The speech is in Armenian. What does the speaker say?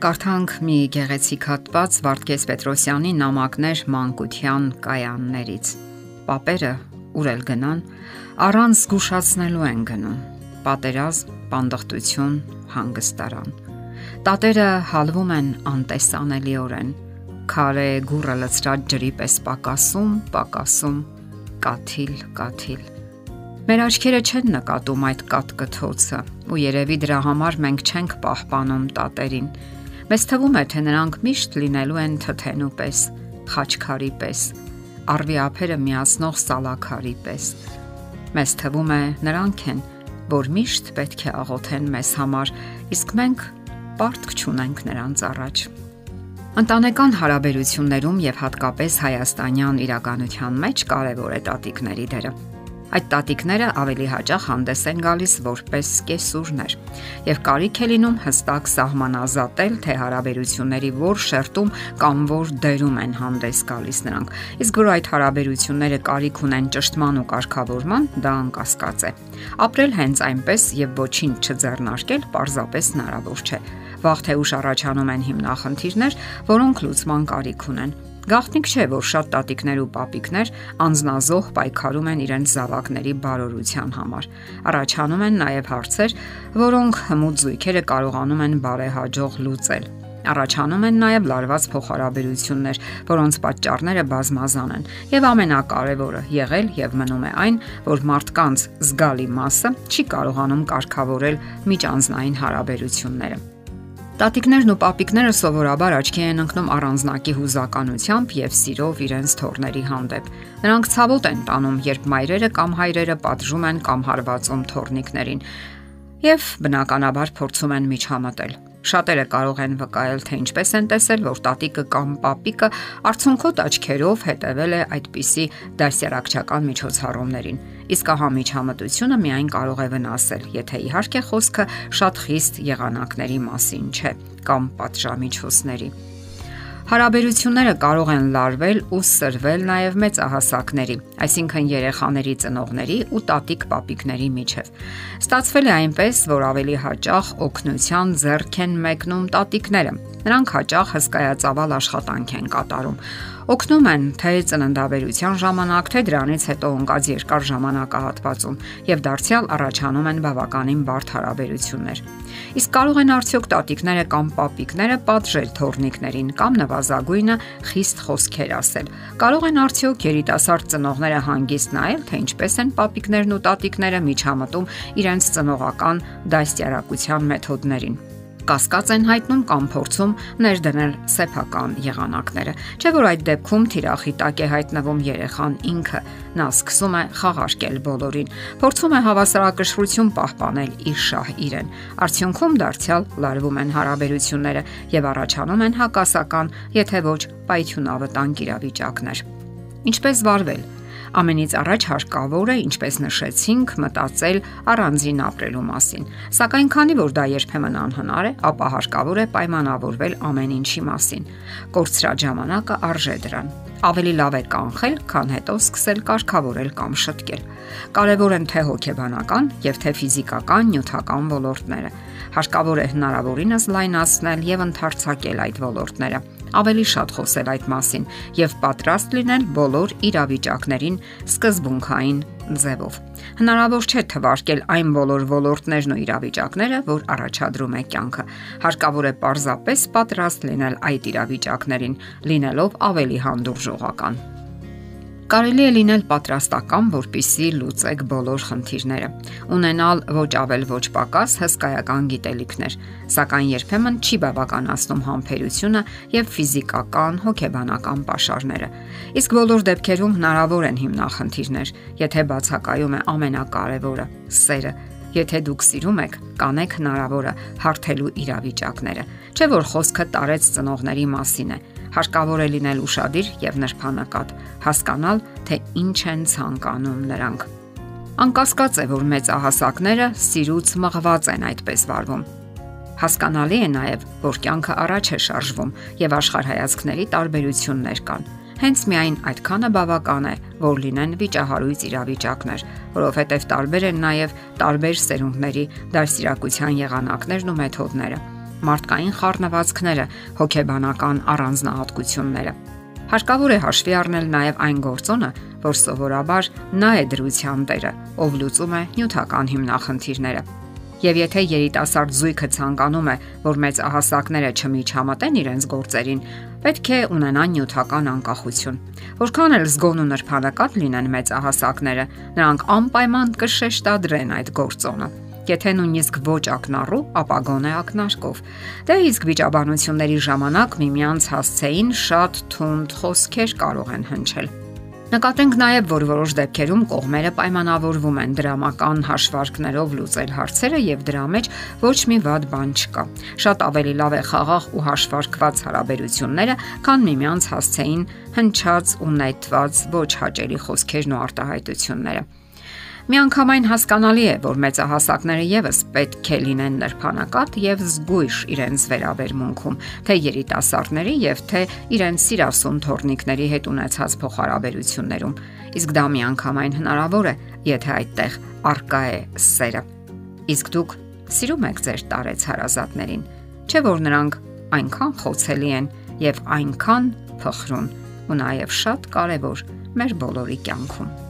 Կարդանք մի գեղեցիկ հատված Վարդգես Պետրոսյանի նամակներ մանկության կայաններից։ Պապերը ուր էլ գնան, առանց զգուշացնելու են գնում։ Պատերազմ, պանդխտություն, հանգստարան։ Տատերը հալվում են անտեսանելիորեն։ Քարե գուրը լծրած ջրի պես պակասում, պակասում, կաթիլ, կաթիլ։ Մեր աչքերը չեն նկատում այդ կատկթոցը, ու երևի դրա համար մենք չենք պահպանում տատերին Մեզ թվում է, թե նրանք միշտ լինելու են թթենու պես, խաչքարի պես, արվի ափերը միացնող սալաքարի պես։ Մեզ թվում է նրանք են, որ միշտ պետք է աղոթեն մեզ համար, իսկ մենք պարտք չունենք նրանց առաջ։ Ընտանեկան հարաբերություններում եւ հատկապես հայաստանյան իրականության մեջ կարևոր է տատիկների դերը։ Այդ տատիկները ավելի հաճախ հանդես են գալիս որպես կեսուրներ եւ կարիք է լինում հստակ սահմանազատել, թե հարաբերությունների որ շերտում կամ որ դերում են հանդես գալիս նրանք։ Իսկ որ այդ հարաբերությունները կարիք ունեն ճշտման ու կարգավորման, դա անկասկած է։ Ապրել հենց այնպես եւ ոչինչ չձեռնարկել պարզապես հնարավոր չէ։ Վաղ թե ուշ առաջանում են հիմնախնդիրներ, որոնք լուծման կարիք ունեն Գաղտնիք չէ, որ շատ տատիկներ ու պապիկներ անznազող պայքարում են իրենց զավակների բարօրության համար։ Առաջանում են նաև հարցեր, որոնք հմուտ զույգերը կարողանում են բարեհաջող լուծել։ Առաջանում են նաև լարված փոխհարաբերություններ, որոնց պատճառները բազմազան են, եւ ամենակարևորը եղել եւ մնում է այն, որ մարդկանց զգալի մասը չի կարողանում կարգավորել միջանձնային հարաբերությունները։ Տատիկներն ու պապիկները սովորաբար աչքի են ընկնում առանձնակի հուզականությամբ եւ սիրով իրենց թորների հանդեպ։ Նրանք ցավոտ են տանում, երբ մայրերը կամ հայրերը պատժում են կամ հարվածում թորնիկներին եւ բնականաբար փորձում են միջամտել։ Շատերը կարող են վկայել, թե ինչպես են տեսել, որ տատիկը կամ պապիկը արցունքոտ աչքերով հետևել է այդպիսի դասյարակչական միջոցառումներին։ Իսկ ահա միջամտությունը միայն կարող է վնասել, եթե իհարկե խոսքը շատ խիստ եղանակների մասին չէ կամ պատժամիջոցների։ Հարաբերությունները կարող են լարվել ու սրվել նաև մեծահասակների, այսինքն երեխաների ծնողների ու տատիկ-պապիկների միջև։ Ստացվել է այնպես, որ ավելի հաճախ օգնության ձեռք են մեկնում տատիկները։ Նրանք հաճախ հսկայածավալ աշխատանք են կատարում օգնում են թե ծննդաբերության ժամանակ, թե դրանից հետո ընկած երկար ժամանակահատվածում եւ դարձյալ առաջանում են բավականին բարդ հարաբերություններ։ Իսկ կարող են արդյոք տատիկները կամ պապիկները պատժել թորնիկներին կամ նվազագույնը խիստ խոսքեր ասել։ Կարող են արդյոք երիտասարդ ծնողները հանգիստ նայել, թե ինչպես են պապիկներն ու տատիկները միջամտում իրենց ծնողական դաստիարակության մեթոդներին կասկած են հայտնում կամ փորձում ներդնել սեփական եղանակները։ Չէ՞ որ այդ դեպքում թիրախի տակ է հայտնվում երեխան ինքը։ Նա սկսում է խաղարկել բոլորին, փորձում է հավասարակշռություն պահպանել իր շահ իրեն։ Արդյունքում դարձյալ լարվում են հարաբերությունները եւ առաջանում են հակասական, եթե ոչ պայթյունավտանգ իրավիճակներ։ Ինչպես վարվել Ամենից առաջ հարկավոր է, ինչպես նշեցինք, մտածել առանձին ապրելու մասին։ Սակայն քանի որ դա երբեմն անհնար է, ապա հարկավոր է պայմանավորվել ամեն ինչի մասին։ Կորցրած ժամանակը արժե դրան։ Ավելի լավ է կանխել, քան հետո սկսել կարգավորել կամ շտկել։ Կարևոր են թե հոգեբանական եւ թե ֆիզիկական, նյութական ոլորտները։ Հարկավոր է հնարավորինս լայնացնել եւ ընդարձակել այդ ոլորտները ավելի շատ խոսել այդ մասին եւ պատրաստ լինել բոլոր իրավիճակներին սկզբունքային ձևով։ Հնարավոր չէ թվարկել այն բոլոր ոլորտներն ու իրավիճակները, որ առաջադրում է կյանքը։ Հարկավոր է պարզապես պատրաստ լինել այդ իրավիճակներին, լինելով ավելի հանդուրժողական կարելի է լինել պատրաստական, որpիսի լուծեք բոլոր խնդիրները։ Ունենալ ոչ ավել ոչ պակաս հսկայական գիտելիքներ, սակայն երբեմն չի բավականացնում համբերությունը եւ ֆիզիկական, հոգեբանական ապաշարները։ Իսկ բոլոր դեպքերում հնարավոր են հիմնախնդիրներ, եթե բացակայում է ամենակարևորը՝ սերը Եթե դուք սիրում եք, կանեք հնարավորը հարթելու իրավիճակները։ Չէ որ խոսքը տարեց ծնողների մասին է, Հարկավոր է լինել ուրախadir եւ նրբանակատ, հասկանալ, թե ինչ են ցանկանում նրանք։ Անկասկած է, որ մեծահասակները սիրուց մղված են այդպես վարվում։ Հասկանալի է նաև, որ կյանքը առաջ է շարժվում եւ աշխարհայացքների տարբերություններ կան։ Հենց միայն այդքանը բավական է, որ լինեն վիճահարույց իրավիճակներ, որովհետև տարբեր են նաև տարբեր սերունդների դասիրակության եղանակներն ու մեթոդները։ մարդկային խառնվածքները, հոգեբանական առանձնահատկությունները։ Հարկավոր է հաշվի առնել նաև այն գործոնը, որ սովորաբար նա է դրության տերը, ով լուծում է նյութական հիմնախնդիրները։ Եվ եթե երիտասարդ զույգը ցանկանում է, որ մեծահասակները չմիջամտեն իրենց գործերին, պետք է ունենան նյութական անկախություն։ Որքան էլ զգոն ու նրբանակատ լինեն մեծահասակները, նրանք անպայման կշեշտադրեն այդ գործոնը եթե նույնիսկ ոչ ակնառու, ապա գոնե ակնարկով։ Դե իսկ վիճաբանությունների ժամանակ միմյանց հասցեին շատ թունդ խոսքեր կարող են հնչել։ Նկատենք նաև, որ որոշ դեպքերում կողմերը պայմանավորվում են դրամական հաշվարկներով լուծել հարցերը եւ դրա մեջ ոչ մի վատ բան չկա։ Շատ ավելի լավ է խաղաղ ու հաշվարկված հարաբերությունները, քան միմյանց հասցեին հնչած ու նետված ոչ հաճելի խոսքերն ու արտահայտությունները։ Միանգամայն հասկանալի է, որ մեծահասակները եւս պետք է լինեն նրբանակատ եւ զգույշ իրենց վերաբերմունքում, թե երիտասարդների եւ թե իրենց սիրասուն թորնիկների հետ ունեցած փոխհարաբերություններում։ Իսկ դա միանգամայն հնարավոր է, եթե այդտեղ արկա է սերը։ Իսկ դուք սիրում եք ձեր տարեց հարազատներին, չէ՞ որ նրանք այնքան խոցելի են եւ այնքան փխրուն ու նաեւ շատ կարեւոր մեր բոլորի կյանքում։